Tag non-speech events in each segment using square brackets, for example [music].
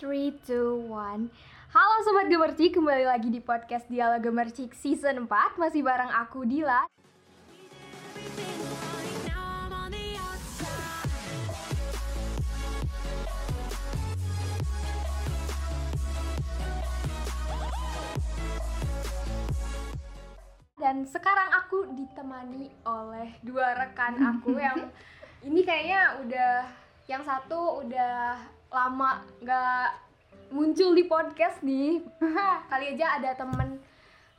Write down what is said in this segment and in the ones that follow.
3, 2, 1 Halo Sobat Gemercik, kembali lagi di podcast Dialog Gemercik Season 4 Masih bareng aku Dila. Dan sekarang aku ditemani oleh dua rekan aku [laughs] yang ini kayaknya udah yang satu udah lama nggak muncul di podcast nih. [laughs] Kali aja ada temen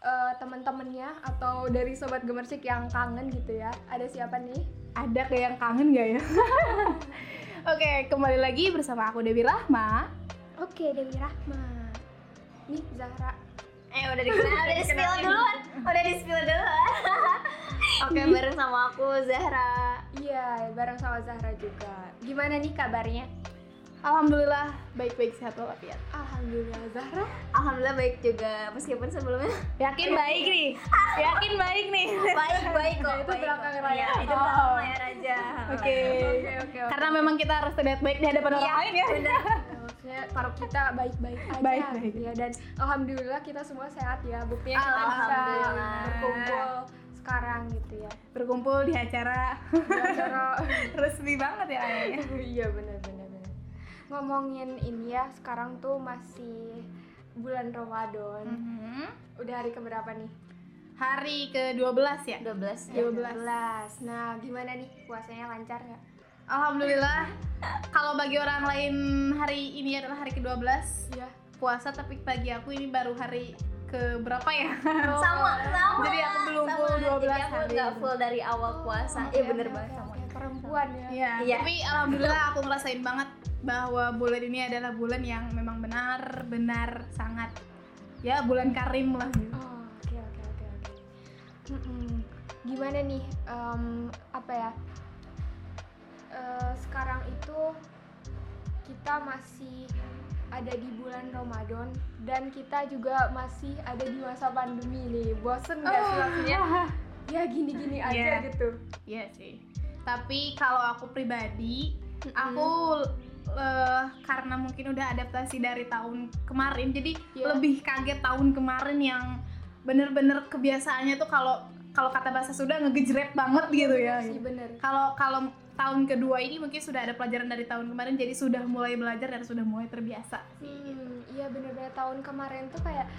eh, temen-temennya atau dari sobat gemersik yang kangen gitu ya. Ada siapa nih? Ada kayak yang kangen gak ya? [laughs] Oke, kembali lagi bersama aku Dewi Rahma. Oke, Dewi Rahma. Nih Zahra. Eh udah dikenal, udah di spill duluan Udah di spill duluan [laughs] Oke bareng sama aku Zahra Iya, bareng sama Zahra juga. Gimana nih kabarnya? Alhamdulillah baik-baik sehat walafiat. Alhamdulillah Zahra. Alhamdulillah baik juga Meskipun sebelumnya Yakin [laughs] baik nih? Yakin baik nih? Baik-baik kok Itu baik belakang kok. layar. Iya, Itu Oh. belakang layar aja Oke. Oke, oke. Karena memang kita harus terlihat baik di hadapan orang Iya lain ya. Ya, maksudnya kalau kita baik-baik aja Baik-baik. gitu ya dan alhamdulillah kita semua sehat ya buktinya kita bisa berkumpul sekarang gitu ya Berkumpul di acara Di acara [laughs] resmi banget ya iya benar benar benar ngomongin ini ya sekarang tuh masih bulan Ramadan Mhm. udah hari keberapa nih Hari ke-12 ya? 12 Dua ya. belas. 12 nah gimana nih puasanya lancar nggak Alhamdulillah. Kalau bagi orang lain hari ini adalah hari ke-12 iya puasa tapi bagi aku ini baru hari ke berapa ya? Sama, sama Jadi aku belum Sama. full 12 Jadi aku hari. full dari awal puasa Iya bener oke, banget oke, sama oke. perempuan ya Iya, Iya. tapi alhamdulillah aku ngerasain banget bahwa bulan ini adalah bulan yang memang benar-benar sangat ya bulan karim lah gitu. Oh, oke oke oke oke. Gimana nih em, apa ya? Eh, sekarang itu kita masih ada di bulan Ramadan dan kita juga masih ada di masa pandemi nih. Bosen nggak sih maksudnya? [laughs] Ya gini-gini aja Iya. gitu. Iya sih. Tapi kalau aku pribadi, Mm-mm. aku eh, karena mungkin udah adaptasi dari tahun kemarin, jadi Iya. lebih kaget tahun kemarin yang bener-bener kebiasaannya tuh kalau kalau kata bahasa sudah ngegejrep banget gitu ya. Sih bener. Kalau kalau tahun kedua ini mungkin sudah ada pelajaran dari tahun kemarin, jadi sudah mulai belajar dan sudah mulai terbiasa. Hmm, iya bener-bener tahun kemarin tuh kayak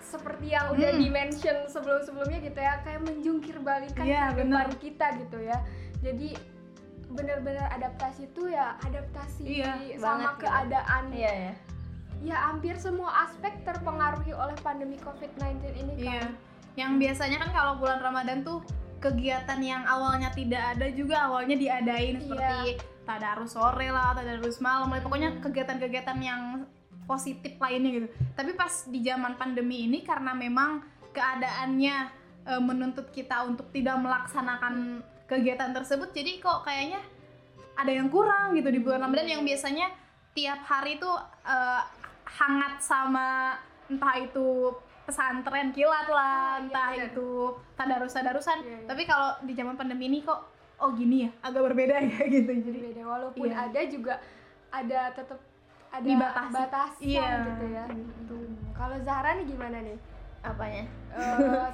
seperti yang udah Hmm. dimention sebelum-sebelumnya gitu ya kayak menjungkir balikan Iya, kehidupan kita gitu ya jadi bener-bener adaptasi tuh ya adaptasi Iya, sama banget gitu. keadaan Iya ya ya hampir semua aspek terpengaruhi oleh pandemi COVID-19 ini kan Iya. Yang biasanya kan kalau bulan Ramadan tuh kegiatan yang awalnya tidak ada juga awalnya diadain Iya. seperti tadarus sore lah, tadarus malam, lah. pokoknya kegiatan-kegiatan yang positif lainnya gitu. Tapi pas di zaman pandemi ini karena memang keadaannya e, menuntut kita untuk tidak melaksanakan kegiatan tersebut, jadi kok kayaknya ada yang kurang gitu di bulan Ramadan yang biasanya tiap hari tuh e, hangat sama entah itu pesantren kilat Oh, iya, lah, entah benar. itu tadarus-tadarusan. Iya, iya. Tapi kalau di zaman pandemi ini kok oh gini ya, agak berbeda ya [laughs] gitu. jadi Jadi beda walaupun Iya. ada juga ada tetap ada Dibatasi. batasan Iya. gitu ya Hmm, kalau Zahra nih gimana nih Apanya? Eh,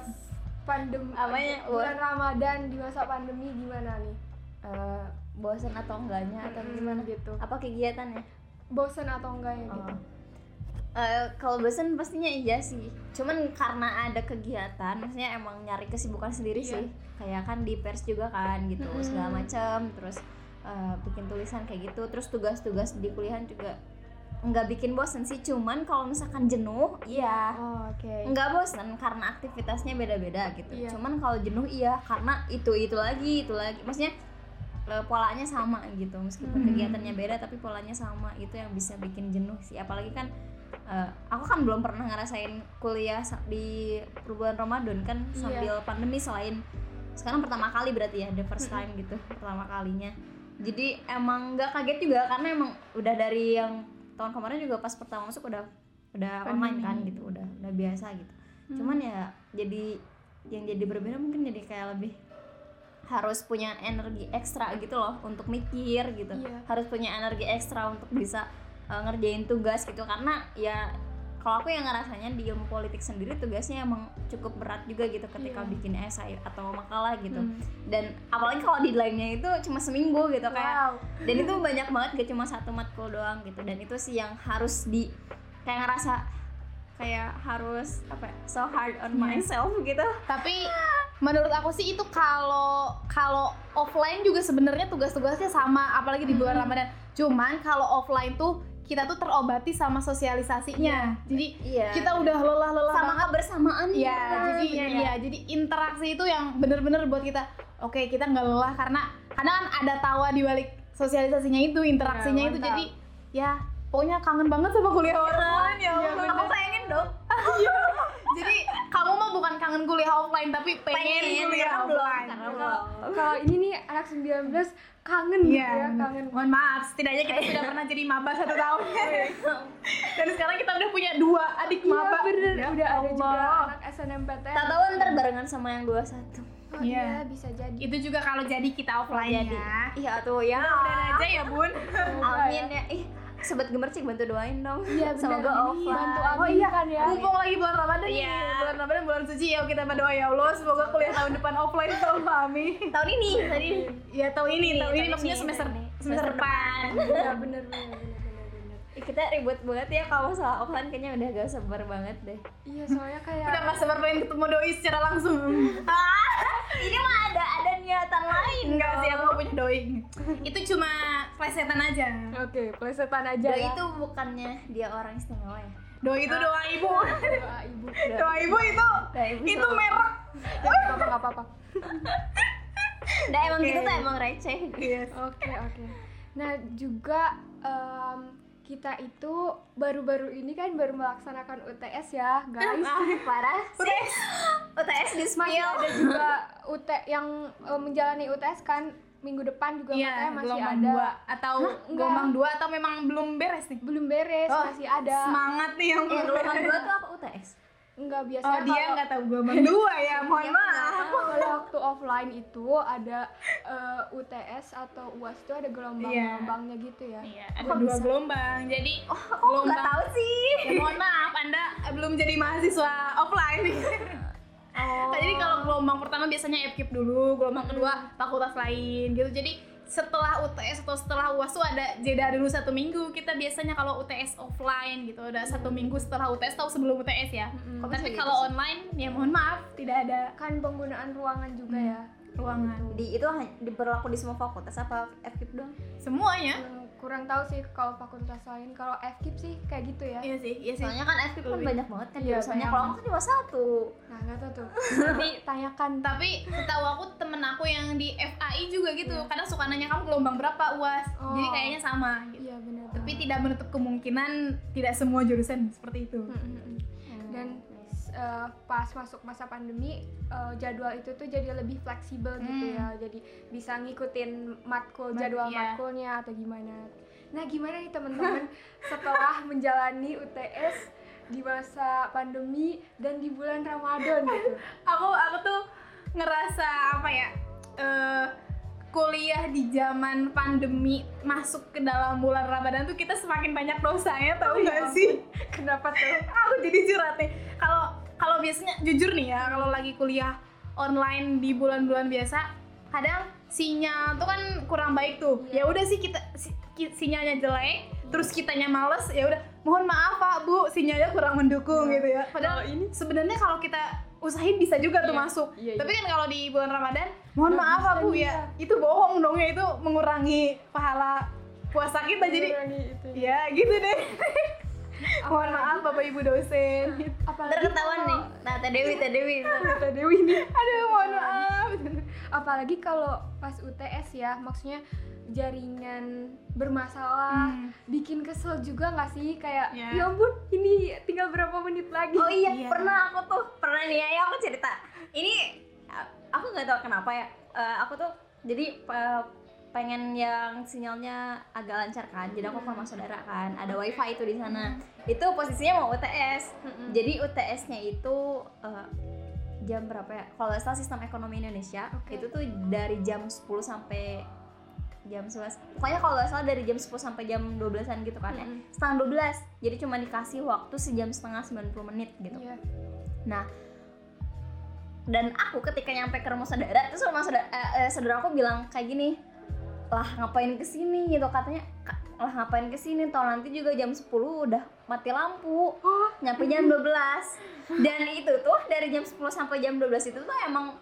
pandemi Apanya? bulan Ramadan di masa pandemi gimana nih Eh, bosan atau enggaknya atau Mm-mm, gimana? gitu Apa kegiatannya? bosen atau enggak ya gitu Oh. Eh, kalau bosan pastinya iya sih. Cuman karena ada kegiatan, maksudnya emang nyari kesibukan sendiri Iya. sih. Kayak kan di pers juga kan gitu, Mm-mm. segala macam. Terus eh, bikin tulisan kayak gitu. Terus tugas-tugas di kuliahan juga nggak bikin bosan sih. Cuman kalau misalkan jenuh, iya. oh, oke Nggak bosan karena aktivitasnya beda-beda gitu. Iya. Cuman kalau jenuh iya karena itu itu lagi, itu lagi. Maksudnya eh, polanya sama gitu. Meskipun Hmm. kegiatannya beda tapi polanya sama. Itu yang bisa bikin jenuh sih. Apalagi kan eh, aku kan belum pernah ngerasain kuliah di bulan Ramadan kan Iya. sambil pandemi selain sekarang pertama kali berarti ya the first time gitu pertama kalinya jadi emang nggak kaget juga karena emang udah dari yang tahun kemarin juga pas pertama masuk udah udah online kan Pandemi. gitu udah udah biasa gitu cuman ya jadi yang jadi berbeda mungkin jadi kayak lebih harus punya energi ekstra gitu loh untuk mikir gitu Iya. harus punya energi ekstra untuk bisa uh, ngerjain tugas gitu karena ya kalau aku yang ngerasanya di ilmu politik sendiri tugasnya emang cukup berat juga gitu ketika Iya. bikin esai atau makalah gitu Hmm. dan apalagi kalau deadline-nya itu cuma seminggu gitu kayak Wow. dan itu banyak banget gak cuma satu matkul doang gitu dan itu sih yang harus di kayak ngerasa kayak harus apa ya, so hard on Iya. myself gitu tapi [laughs] menurut aku sih itu kalau kalau offline juga sebenarnya tugas-tugasnya sama apalagi di bulan Ramadan cuman kalau offline tuh kita tuh terobati sama sosialisasinya jadi iya kita udah lelah-lelah sama banget kebersamaan Iya, gitu. jadi Bener iya, jadi interaksi itu yang bener-bener buat kita. Oke, kita nggak lelah karena karena kan ada tawa di balik sosialisasinya itu, interaksinya Ya, itu. Jadi ya pokoknya kangen banget sama kuliah online ya. Iya, Allah. aku pengen dong kangen kuliah offline tapi pengen, pengen kuliah offline. karena Kalau ini nih anak 19 kangen gitu Iya, ya, kangen. mohon maaf, setidaknya kita sudah pernah jadi maba satu tahun. [laughs] Dan sekarang kita udah punya dua adik Iya maba. bener, Ya udah ada juga Allah. anak SNMPTN. tak tahu ntar barengan sama yang 21 Oh Iya. iya, bisa jadi. Itu juga kalau jadi kita offline jadi ya. iya tuh ya Mudah-mudahan aja ya, Bun. amin ya ih sobat gemercik bantu doain dong Iya, semoga Ini offline bantu Oh iya, kan ya. mumpung lagi bulan Ramadan Iya. nih. Bulan Ramadan bulan suci ya kita berdoa ya Allah semoga kuliah tahun depan offline tahun amin. tahun ini tadi Ya tahun ini, tahun ini tahun maksudnya ini, semester tahun ini. semester depan. Iya, bener bener kita ribut banget ya kalau masalah offline kayaknya udah gak sabar banget deh Iya, soalnya kayak Udah nggak sabar pengen ketemu doi secara langsung. ah ini mah ada ada niatan lain Enggak sih, aku punya doi. Itu cuma plesetan aja. Oke, plesetan aja Doi ya. itu bukannya dia orang istimewa ya Doi itu doa ibu. Doa ibu. Doa ibu itu Doa ibu itu merek. Apa-apa, nggak apa-apa. Nah emang Oke. gitu tuh emang receh Yes. Oke, oke. Nah, juga em, kita itu baru-baru ini kan baru melaksanakan UTS ya, guys. parah sih [gasps] UTS di spill ada juga UT yang eh, menjalani UTS kan minggu depan juga Iya, katanya masih gelombang ada. dua atau Enggak. gelombang dua atau memang belum beres nih? Belum beres, Oh, masih ada. Semangat nih yang eh belum gelombang beres. dua tuh apa UTS Enggak Oh biasanya dia nggak tahu gelombang dua ya, mohon Iya, maaf. kalau waktu offline itu ada eh, UTS atau UAS itu ada gelombang-gelombangnya gitu ya. Iya, ada Kok dua bisa? gelombang. Jadi oh aku nggak tahu sih ya mohon maaf, Anda belum jadi mahasiswa offline. [laughs] Oh. Nah, jadi kalau gelombang pertama biasanya FKIP dulu, gelombang kedua fakultas lain gitu. Jadi setelah UTS atau setelah UAS tuh ada jeda dulu satu minggu. Kita biasanya kalau UTS offline gitu, ada satu minggu setelah UTS atau sebelum UTS ya. Kok Tapi gitu kalau sih? online ya mohon maaf tidak ada kan penggunaan ruangan juga ya. ruangan. di itu hanya diberlaku di semua fakultas apa FKIP doang Semuanya. Hmm, kurang tahu sih kalau fakultas lain. Kalau FKIP sih kayak gitu ya. Iya sih, iya sih. soalnya kan FKIP kan Lebih. banyak banget kan Iya, jurusannya banyak kalau aku kan cuma satu Nah, nggak tahu tuh. [laughs] Nanti tanyakan. Tapi setahu aku temen aku yang di FAI juga gitu. Iya. Kadang suka nanya kamu gelombang berapa UAS. Oh. Jadi kayaknya sama gitu. Iya benar. Tapi tidak menutup kemungkinan tidak semua jurusan seperti itu. Mm, mm, mm. Dan eh, pas masuk masa pandemi eh, jadwal itu tuh jadi lebih fleksibel gitu Hmm. ya. Jadi bisa ngikutin matkul Mat- jadwal iya. matkulnya atau gimana. Nah, gimana nih teman-teman [laughs] setelah menjalani UTS di masa pandemi dan di bulan Ramadan gitu. [laughs] Aku aku tuh ngerasa apa ya? eh kuliah di zaman pandemi masuk ke dalam bulan Ramadan tuh kita semakin banyak dosanya tahu nggak sih? Kenapa tuh? [laughs] aku jadi curhat nih kalau kalau biasanya jujur nih ya kalau lagi kuliah online di bulan-bulan biasa kadang sinyal tuh kan kurang baik tuh Iya. ya udah sih kita si- sinyalnya jelek terus kitanya males ya udah mohon maaf pak bu sinyalnya kurang mendukung Iya. gitu ya padahal ini sebenarnya kalau kita usahain bisa juga tuh Iya, masuk iya, tapi kan kalau di bulan ramadan mohon Nggak maaf pak bu ya ya. itu bohong dong ya itu mengurangi pahala puasa kita jadi Mengurangi itu. ya gitu deh [laughs] [laughs] mohon maaf bapak ibu dosen Apalagi Ntar ketahuan kalau- nih nah Teh Dewi Teh Dewi Kata Dewi nih. aduh mohon maaf [laughs] Apalagi kalau pas UTS ya, maksudnya jaringan bermasalah, Hmm. bikin kesel juga nggak sih? Kayak Ya. ya ampun, ini tinggal berapa menit lagi. oh iya, Iya. pernah aku tuh pernah nih ya aku cerita ini aku nggak tahu kenapa ya Eh, aku tuh jadi pe- pengen yang sinyalnya agak lancar kan jadi aku ke rumah saudara kan ada wifi itu di sana. Itu posisinya mau UTS Mm-mm. jadi UTS-nya itu eh, jam berapa ya? Kalau salah sistem ekonomi Indonesia. Oke. itu tuh dari jam 10 sampai jam 11 pokoknya kalau nggak salah dari jam 10 sampai jam 12an gitu kan ya. Mm-mm. setengah 12 jadi cuma dikasih waktu sejam setengah 90 menit gitu. Iya. nah dan aku ketika nyampe ke rumah saudara terus rumah saudara eh, eh, saudara aku bilang kayak gini lah ngapain ke sini gitu. Katanya "Ka- lah ngapain ke sini tau nanti juga jam 10 udah mati lampu. Nyampe jam 12 dan itu tuh dari jam 10 sampai jam 12 itu tuh emang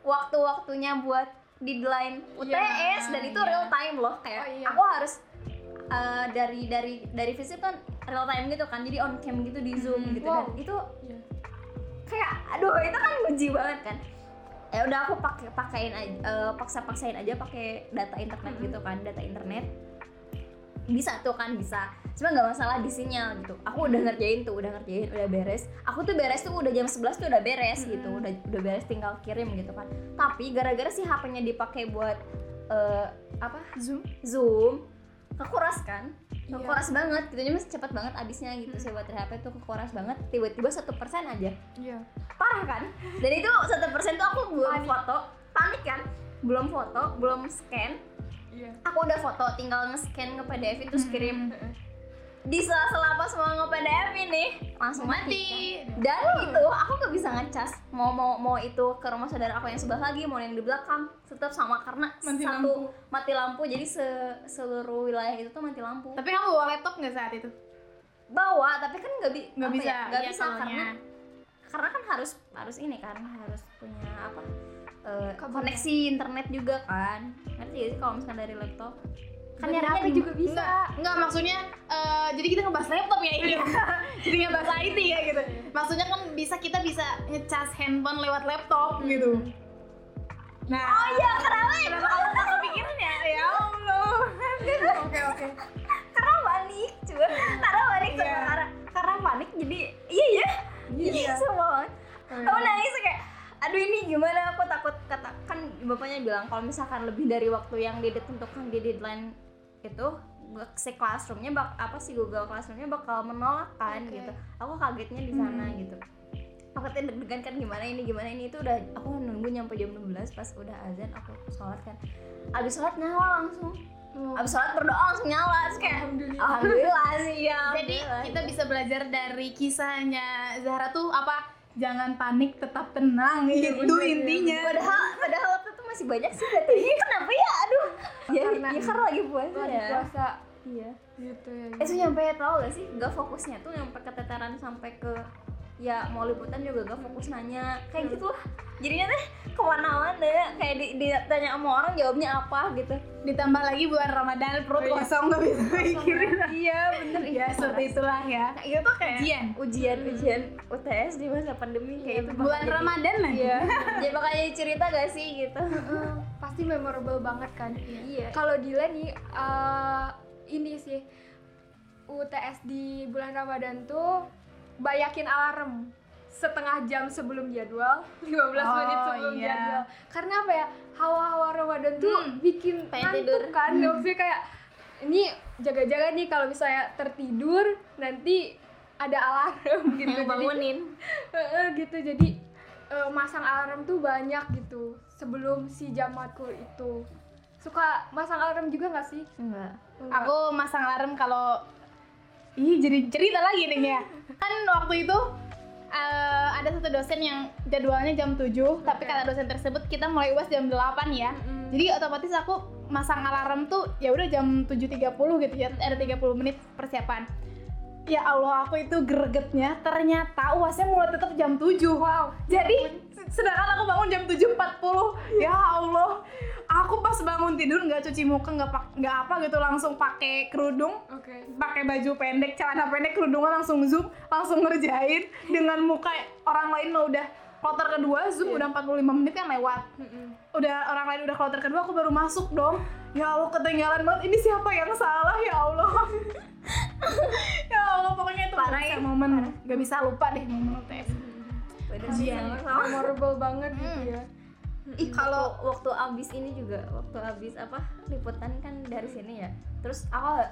waktu-waktunya buat deadline UTS dan itu iya. real time loh kayak Oh, iya. aku harus eh, dari dari dari visit kan real time gitu kan. Jadi on cam gitu di zoom Hmm, gitu. Wow. dan itu Iya. kayak aduh itu kan uji banget kan ya udah aku pakai pakein aja eh, paksa paksain aja pakai data internet gitu kan data internet. Bisa tuh kan bisa. Cuma nggak masalah di sinyal gitu. Aku udah ngerjain tuh udah ngerjain udah beres. Aku tuh beres tuh udah jam 11 tuh udah beres gitu. Udah udah beres tinggal kirim gitu kan. Tapi gara-gara si HP-nya dipakai buat eh, apa? Zoom. Zoom kekuras kan Iya. kekuras banget gitu. Masih cepat banget abisnya gitu si baterai HP tuh kekuras banget. Tiba-tiba satu persen aja. Iya. parah kan? Dan itu satu persen tuh aku belum foto. Panik kan? Belum foto belum scan. Iya. aku udah foto tinggal nge-scan ke PDF itu terus kirim. Heeh. Di sela-sela pas mau nge-PDF ini langsung mati, mati kan. dan itu aku gak bisa ngecas. Mau mau mau itu ke rumah saudara aku yang sebelah lagi mau yang di belakang tetap sama karena Mati satu lampu. mati lampu. Jadi se- seluruh wilayah itu tuh mati lampu. Tapi kamu bawa laptop nggak saat itu? Bawa tapi kan nggak bi apa bisa. ya, nggak iya, bisa soalnya. karena karena kan harus harus ini kan harus punya apa Kabel. koneksi internet juga kan. Ngerti gak sih kalau misalnya dari laptop kan Dari HP juga bisa. Enggak, enggak maksudnya eh, jadi kita ngebahas laptop ya ini. [laughs] jadi ngebahas IT ya gitu. Maksudnya kan bisa kita bisa ngecas handphone lewat laptop gitu. Nah, oh iya kenapa ya kenapa kamu nggak kepikiran ya? Ya Allah. Oke oke. karena panik cuy karena panik Iya. karena karena panik jadi iya iya iya semua banget aku nangis kayak aduh ini gimana aku takut kata kan bapaknya bilang kalau misalkan lebih dari waktu yang ditentukan di deadline itu si classroomnya bak apa sih Google Classroomnya bakal menolak kan Oke. gitu aku kagetnya di sana gitu aku deg-degan kan gimana ini gimana ini itu udah aku nunggu nyampe jam 12 pas udah azan aku sholat kan abis sholat nyala langsung Oh. abis sholat berdoa langsung nyala terus kayak Alhamdulillah. alhamdulillah sih ya [laughs] Jadi kita bisa belajar dari kisahnya Zahra tuh apa? Jangan panik, tetap tenang. itu bener, intinya. padahal padahal waktu itu masih banyak sih datanya kenapa ya aduh ya Karena- ya karena lagi puasa Lagi ya. puasa. Iya. Gitu ya. itu nyampe tau gak sih gak fokusnya tuh nyampe keteteran sampai ke ya mau liputan juga gak fokus nanya. Kayak gitu lah jadinya teh ke mana-mana ya kayak di, ditanya sama orang jawabnya apa gitu. Ditambah lagi bulan Ramadan perut Oh, iya. kosong nggak bisa mikirin. iya bener. Ya seperti itulah ya. Nah, itu tuh kayak Ujian. ujian ujian UTS di masa pandemi. Kayak itu bakal Bulan jadi- Ramadan lah. iya. Jadi bakal jadi cerita gak sih gitu? Heeh, pasti memorable banget kan. iya. Kalau Dila nih eh, ini sih UTS di bulan Ramadan tuh bayakin alarm setengah jam sebelum jadwal, [laughs] 15 menit Oh, sebelum iya. jadwal. Karena apa ya? Hawa-hawa Ramadan tuh Hmm, bikin ngantuk kan. Maksudnya kayak ini jaga-jaga nih kalau misalnya tertidur nanti ada alarm [laughs] gitu. yang bangunin [laughs] gitu jadi eh, masang alarm tuh banyak gitu sebelum si jam matkul itu suka masang alarm juga nggak sih enggak Enggak. Aku masang alarm kalau Ih, jadi cerita lagi nih ya. Kan waktu itu eh, ada satu dosen yang jadwalnya jam 7, tapi kata dosen tersebut kita mulai UAS jam 8 ya. Mm-mm. Jadi otomatis aku masang alarm tuh ya udah jam 7.30 gitu ya, ada 30 menit persiapan. Ya Allah, aku itu gregetnya. Ternyata UASnya mulai tetap jam 7. Wow. Jadi sedangkan aku bangun jam 7.40. Ya Allah. Aku pas bangun tidur nggak cuci muka, nggak nggak apa gitu langsung pakai kerudung, oke. pakai baju pendek, celana pendek, kerudungan langsung zoom, langsung ngerjain [laughs] dengan muka orang lain mau udah kloter kedua, zoom udah 45 menit kan lewat. Udah orang lain udah kloter kedua aku baru masuk dong. Ya Allah ketinggalan banget. Ini siapa yang salah? Ya Allah [laughs] [laughs] ya Allah pokoknya itu Parah ya, momen gak bisa lupa deh momen UTS Ujian. memorable banget gitu ya Ih kalau waktu abis ini juga waktu abis apa liputan kan dari sini ya. Terus aku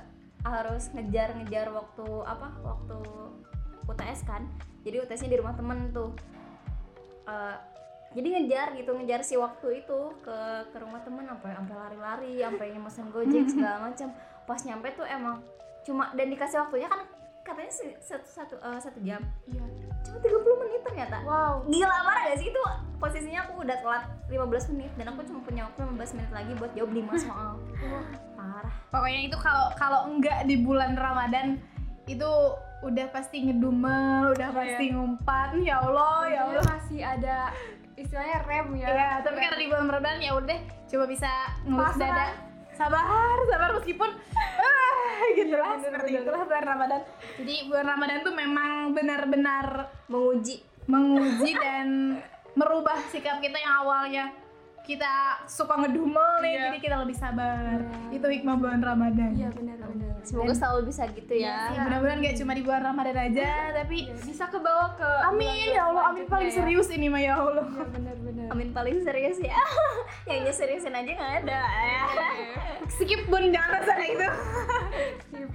harus ngejar-ngejar waktu apa waktu UTS kan. Jadi UTS-nya di rumah temen tuh. Eh, jadi ngejar gitu ngejar si waktu itu ke ke rumah temen sampai sampai lari-lari sampai mesen gojek [laughs] segala macam pas nyampe tuh emang cuma dan dikasih waktunya kan katanya satu satu eh, satu jam. Iya. cuma 30 menit ternyata. Wow. gila parah gak sih? Itu posisinya aku udah telat 15 menit dan aku cuma punya waktu 15 menit lagi buat jawab 5 soal. Parah. Pokoknya itu kalau kalau enggak di bulan Ramadan itu udah pasti ngedumel udah Iya. pasti ngumpat. Ya Allah ya Maksudnya Allah. masih ada istilahnya rem ya. ya tapi karena di bulan Ramadan ya udah coba bisa ngelus dada sabar sabar meskipun ah, gitu lah bener, seperti bener. itulah bulan Ramadan. Jadi bulan Ramadan tuh memang benar-benar menguji. menguji dan merubah sikap kita yang awalnya kita suka ngedumel nih Iya. jadi kita lebih sabar Iya. itu hikmah bulan Ramadan Iya benar benar. semoga selalu bisa gitu ya Ya, mudah-mudahan gak cuma di bulan Ramadan aja tapi Iya, bisa ke bawah ke amin ya Allah amin paling serius ini mah ya Allah Iya benar benar. amin paling serius ya [laughs] yang seriusin aja nggak ada ya skip bun jangan rasa kayak gitu Sip.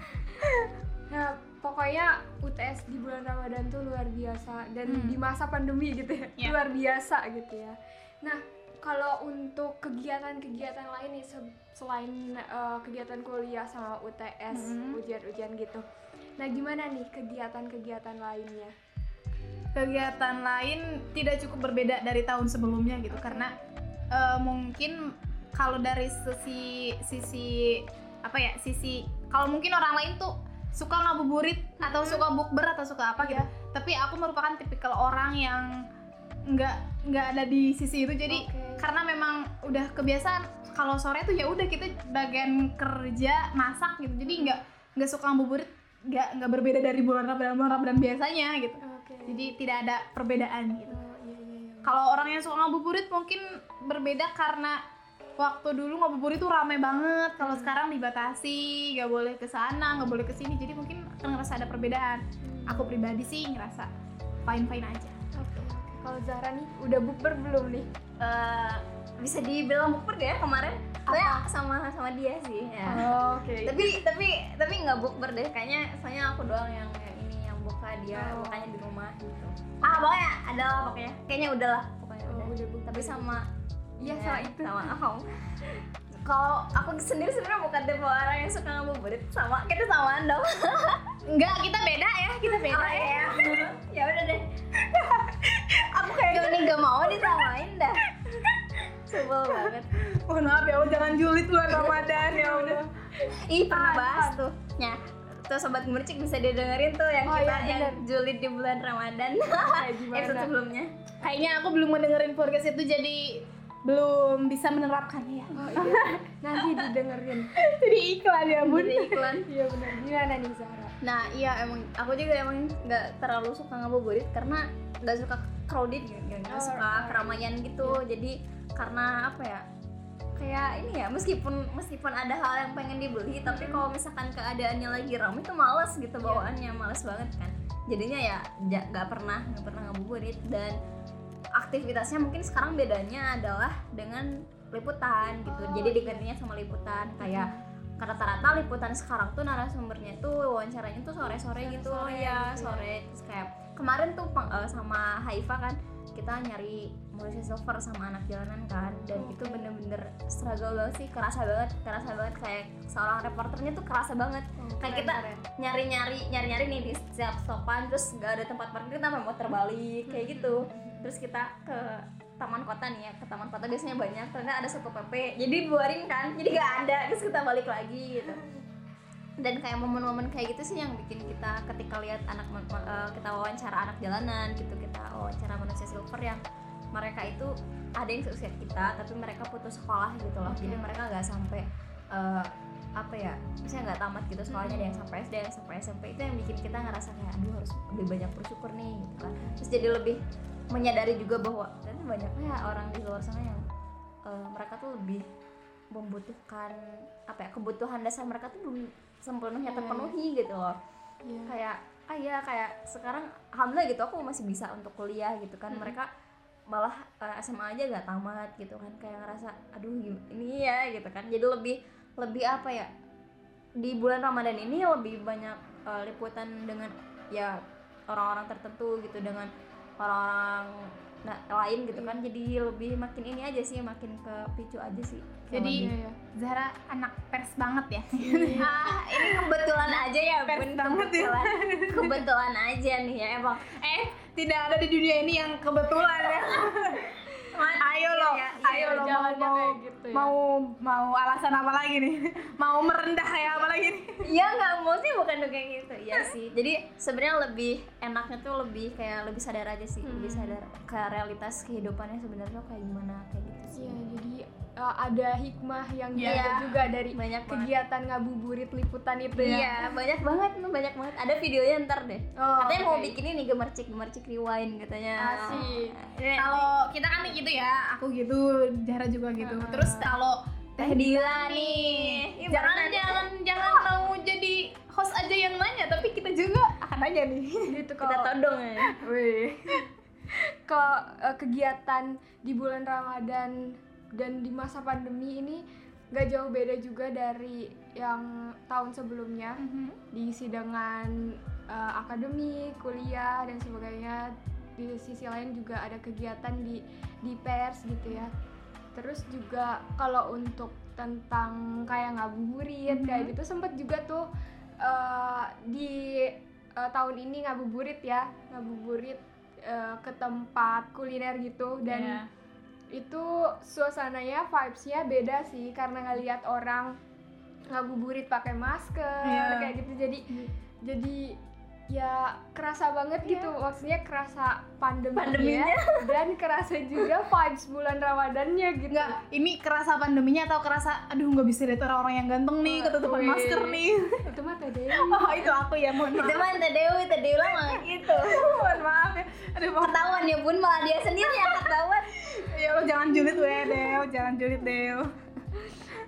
Nah, pokoknya UTS di bulan Ramadan tuh luar biasa dan Hmm. di masa pandemi gitu ya, Ya. luar biasa gitu ya. Nah, kalau untuk kegiatan-kegiatan lain nih se- selain eh, kegiatan kuliah sama UTS, Hmm. ujian-ujian gitu. Nah, gimana nih kegiatan-kegiatan lainnya? kegiatan lain tidak cukup berbeda dari tahun sebelumnya gitu karena eh, mungkin kalau dari sisi sisi apa ya sisi kalau mungkin orang lain tuh suka ngabuburit atau suka bukber atau suka apa gitu Iya. tapi aku merupakan tipikal orang yang nggak nggak ada di sisi itu. Jadi Oke. karena memang udah kebiasaan kalau sore tuh ya udah kita bagian kerja masak gitu. Jadi nggak nggak suka ngabuburit nggak nggak berbeda dari bulan Ramadan bulan Ramadan biasanya gitu. Oke. jadi tidak ada perbedaan gitu. Oh, iya, iya, iya. kalau orang yang suka ngabuburit mungkin berbeda karena waktu dulu ngabuburit tuh rame banget. Kalau sekarang dibatasi nggak boleh ke sana nggak boleh ke sini. Jadi mungkin akan ngerasa ada perbedaan. Aku pribadi sih ngerasa fine fine aja. Kalau Zahra nih udah bukber belum nih? Eh, bisa dibilang bukber ya kemarin saya sama sama dia sih ya Oke. tapi tapi tapi nggak bukber deh kayaknya soalnya aku doang yang, yang ini yang buka dia Oh. bukanya di rumah gitu ah pokoknya ada lah pokoknya kayaknya udah lah pokoknya Oh, udah. udah bukber. tapi sama Iya, ya, sama itu. sama aku kalau aku sendiri sebenarnya bukan tipe orang yang suka ngabuburit sama kita samaan dong [laughs] enggak kita beda ya kita beda Oh, ya ya [laughs] ya udah deh [laughs] kayak Joni gak mau disamain dah. Sebel banget. Mohon maaf ya Allah jangan julid bulan Ramadan ya udah ih pernah bahas tuh. Ya tuh sobat gemercik bisa didengerin tuh yang Oh, kita iya, yang julid di bulan Ramadan. Gimana? episode sebelumnya. Kayaknya aku belum mendengerin podcast itu jadi belum bisa menerapkannya Oh iya. [laughs] Nanti didengerin. jadi iklan ya bun Jadi iklan. Iya benar. Gimana nih Zahra? nah iya emang aku juga emang nggak terlalu suka ngabuburit karena nggak suka crowded gitu nggak suka keramaian gitu. Jadi karena apa ya kayak ini ya meskipun meskipun ada hal yang pengen dibeli tapi kalau misalkan keadaannya lagi ramai tuh males gitu bawaannya males banget kan. Jadinya ya nggak pernah nggak pernah ngabuburit. Dan aktivitasnya mungkin sekarang bedanya adalah dengan liputan gitu. Oh, jadi iya. digantinya sama liputan. Kayak rata-rata liputan sekarang tuh narasumbernya tuh wawancaranya tuh sore-sore gitu. Sore ya sore. Kayak kemarin tuh peng- eh, sama Haifa kan kita nyari Malaysia Silver sama anak jalanan kan dan itu bener-bener struggle banget sih kerasa banget kerasa banget kayak seorang reporternya tuh kerasa banget. Kayak kita- nyari-nyari nyari-nyari nih di setiap stopan terus gak ada tempat parkir kita mau muter balik kayak gitu. Terus kita ke taman kota nih ya ke taman kota biasanya banyak ternyata ada satu pp jadi buarin kan jadi gak ada terus kita balik lagi gitu dan kayak momen-momen kayak gitu sih yang bikin kita ketika lihat anak eh, kita wawancara anak jalanan gitu kita wawancara manusia silver yang mereka itu ada yang seusia kita tapi mereka putus sekolah gitu loh. Jadi mereka nggak sampai eh, apa ya misalnya nggak tamat gitu sekolahnya ada yang sampai SD ada yang sampai SMP itu yang bikin kita ngerasa kayak aduh harus lebih banyak bersyukur nih gitu kan. Terus jadi lebih menyadari juga bahwa ternyata banyaknya orang di luar sana yang eh, mereka tuh lebih membutuhkan apa ya kebutuhan dasar mereka tuh belum sepenuhnya Iya, terpenuhi gitu loh. Iya. kayak ah ya kayak sekarang alhamdulillah gitu aku masih bisa untuk kuliah gitu kan. Mm. mereka malah eh, SMA aja gak tamat gitu kan. Kayak ngerasa aduh ini ya gitu kan. Jadi lebih lebih apa ya di bulan Ramadan ini lebih banyak eh, liputan dengan ya orang-orang tertentu gitu dengan orang-orang nah, lain gitu kan jadi lebih makin ini aja sih makin ke picu aja sih Jadi Iya, iya. Zahra anak pers banget ya. [laughs] ah ini kebetulan aja ya Pers bun banget ya. kebetulan [laughs] kebetulan aja nih ya emang eh, tidak ada di dunia ini yang kebetulan ya. [laughs] ayo lo, Iya, iya, ayo lo mau mau, kayak gitu ya. mau mau alasan apa lagi nih? [laughs] mau merendah ya apa lagi nih? [laughs] Iya nggak mau sih bukan kayak gitu ya sih jadi sebenarnya lebih enaknya tuh lebih kayak lebih sadar aja sih lebih sadar ke realitas kehidupannya sebenarnya tuh kayak gimana kayak gitu sih Iya, jadi uh, ada hikmah yang Iya. diambil juga dari Banyak banget. kegiatan ngabuburit liputan itu ya. Iya, banyak banget, banyak banget. Ada videonya ntar deh. Oh, katanya mau oke. bikin ini gemercik gemercik rewind katanya. Asik. Ini Kalau kita kan gitu ya, aku gitu, Zahra juga gitu. Terus kalau Teh Dila nih. Ih, jangan jangan jangan mau jadi host aja yang nanya, tapi kita juga akan nanya nih. Gitu kita kalau todong ya. Wih. Kalau uh, kegiatan di bulan Ramadan dan di masa pandemi ini gak jauh beda juga dari yang tahun sebelumnya diisi dengan uh, akademik, kuliah dan sebagainya. Di sisi lain juga ada kegiatan di di pers gitu ya. Terus juga kalau untuk tentang kayak ngabuburit kayak gitu sempat juga tuh uh, di uh, tahun ini ngabuburit ya, ngabuburit uh, ke tempat kuliner gitu dan Iya. Itu suasananya vibes-nya beda sih karena ngelihat orang ngabuburit pakai masker Iya. kayak gitu jadi jadi ya kerasa banget gitu maksudnya kerasa pandeminya, Pandeminya. [laughs] dan kerasa juga vibes bulan Ramadannya gitu Enggak, ini kerasa pandeminya atau kerasa aduh nggak bisa lihat orang-orang yang ganteng nih, ketutupan Wih. masker nih. itu mah tadi [laughs] Oh, itu aku ya, mohon Itu maaf. mah Teh Dewi, Teh Dewi mah gitu. [laughs] mohon maaf ya. [laughs] Aduh, Ketahuan ya bun malah dia sendiri yang ketahuan. [laughs] ya lo jangan julid we, Dew, jangan julid, Dew.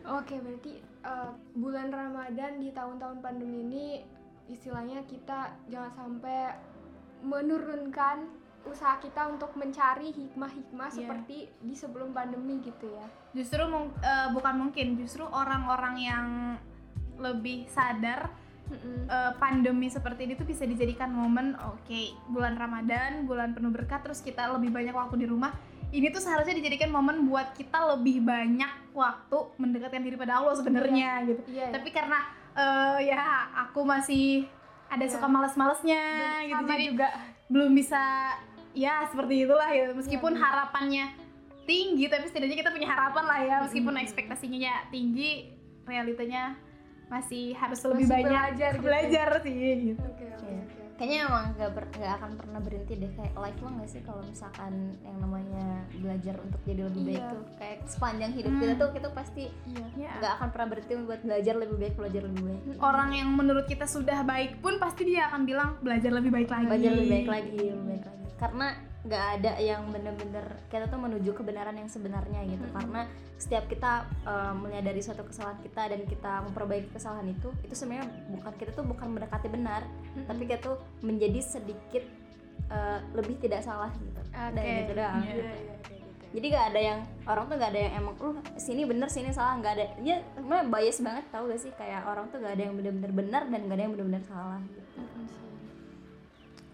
Oke, berarti uh, bulan Ramadan di tahun-tahun pandemi ini istilahnya kita jangan sampai menurunkan usaha kita untuk mencari hikmah-hikmah Iya. seperti di sebelum pandemi gitu ya. Justru mung- eh, bukan mungkin, justru orang-orang yang lebih sadar Eh, pandemi seperti ini tuh bisa dijadikan momen oke bulan Ramadan bulan penuh berkah terus kita lebih banyak waktu di rumah. Ini tuh seharusnya dijadikan momen buat kita lebih banyak waktu mendekatkan diri pada Allah sebenarnya gitu. Iya, tapi karena eh, ya aku masih ada Iya. suka males-malesnya gitu. sama jadi juga. belum bisa ya seperti itulah ya meskipun Iya, harapannya tinggi tapi setidaknya kita punya harapan lah ya. Meskipun Mm. ekspektasinya tinggi realitanya masih harus lebih Masih banyak belajar gitu. belajar sih gitu Iya. oke. Kayaknya emang gak, ber, nggak akan pernah berhenti deh kayak lifelong gak sih kalau misalkan yang namanya belajar untuk jadi lebih baik Iya. tuh kayak sepanjang hidup Hmm. kita tuh kita pasti Iya. Ya. nggak akan pernah berhenti buat belajar lebih baik belajar lebih baik orang yang menurut kita sudah baik pun pasti dia akan bilang belajar lebih baik lagi belajar lebih baik lagi lebih baik lagi karena nggak ada yang bener-bener kita tuh menuju kebenaran yang sebenarnya gitu karena setiap kita uh, menyadari suatu kesalahan kita dan kita memperbaiki kesalahan itu itu sebenarnya bukan kita tuh bukan mendekati benar tapi kita tuh menjadi sedikit uh, lebih tidak salah gitu Dan Oke. gitu doang Iya. Iya, gitu. jadi gak ada yang orang tuh gak ada yang emang uh sini bener sini salah nggak ada ya sebenarnya bias banget tau gak sih kayak orang tuh gak ada yang bener-bener benar dan gak ada yang bener-bener salah gitu.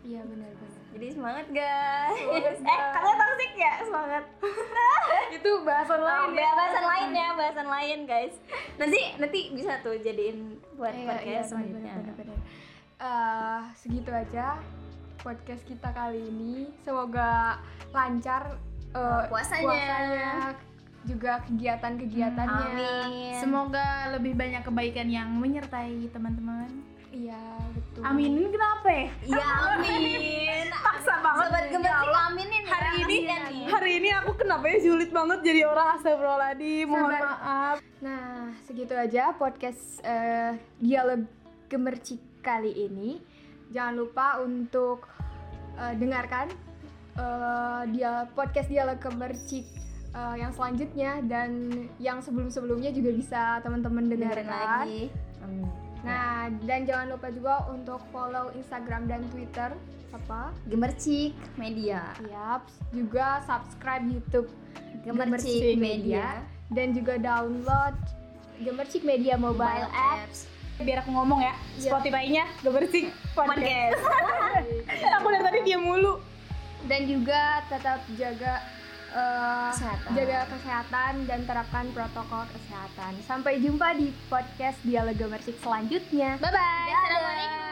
Iya benar-benar. Jadi semangat guys Semangat, eh guys. katanya toxic ya semangat [laughs] Itu bahasan oh, lain ya. bahasan lain ya bahasan lain guys nanti nanti bisa tuh jadiin buat Iya, podcast iya, selanjutnya. Eh, segitu aja podcast kita kali ini. Semoga lancar eh, Puasanya. juga kegiatan-kegiatannya. amin semoga lebih banyak kebaikan yang menyertai teman-teman Iya, betul. aminin kenapa ya ya amin [laughs] paksa banget sobat Ya gemetik Allah. aminin ya. hari ini Kasihan nih. hari ini aku kenapa ya sulit banget jadi orang astagfirullahaladzim mohon Sabar. maaf Nah, segitu aja podcast eh, dialog gemercik kali ini. Jangan lupa untuk eh, dengarkan eh, dia podcast dialog gemercik eh, yang selanjutnya dan yang sebelum-sebelumnya juga bisa teman-teman dengerin dengarkan. lagi amin Nah, dan jangan lupa juga untuk follow Instagram dan Twitter apa? gemercik media. Yap, juga subscribe YouTube gemercik media. Dan juga download Gemercik Media Mobile, Apps. biar aku ngomong ya Iya. Spotify-nya bersih podcast. Podcast. [laughs] Aku dari tadi dia mulu. Dan juga tetap jaga eh, Kesehatan. jaga kesehatan dan terapkan protokol kesehatan. Sampai jumpa di podcast Dialog Gemersik selanjutnya. Bye bye. Assalamualaikum.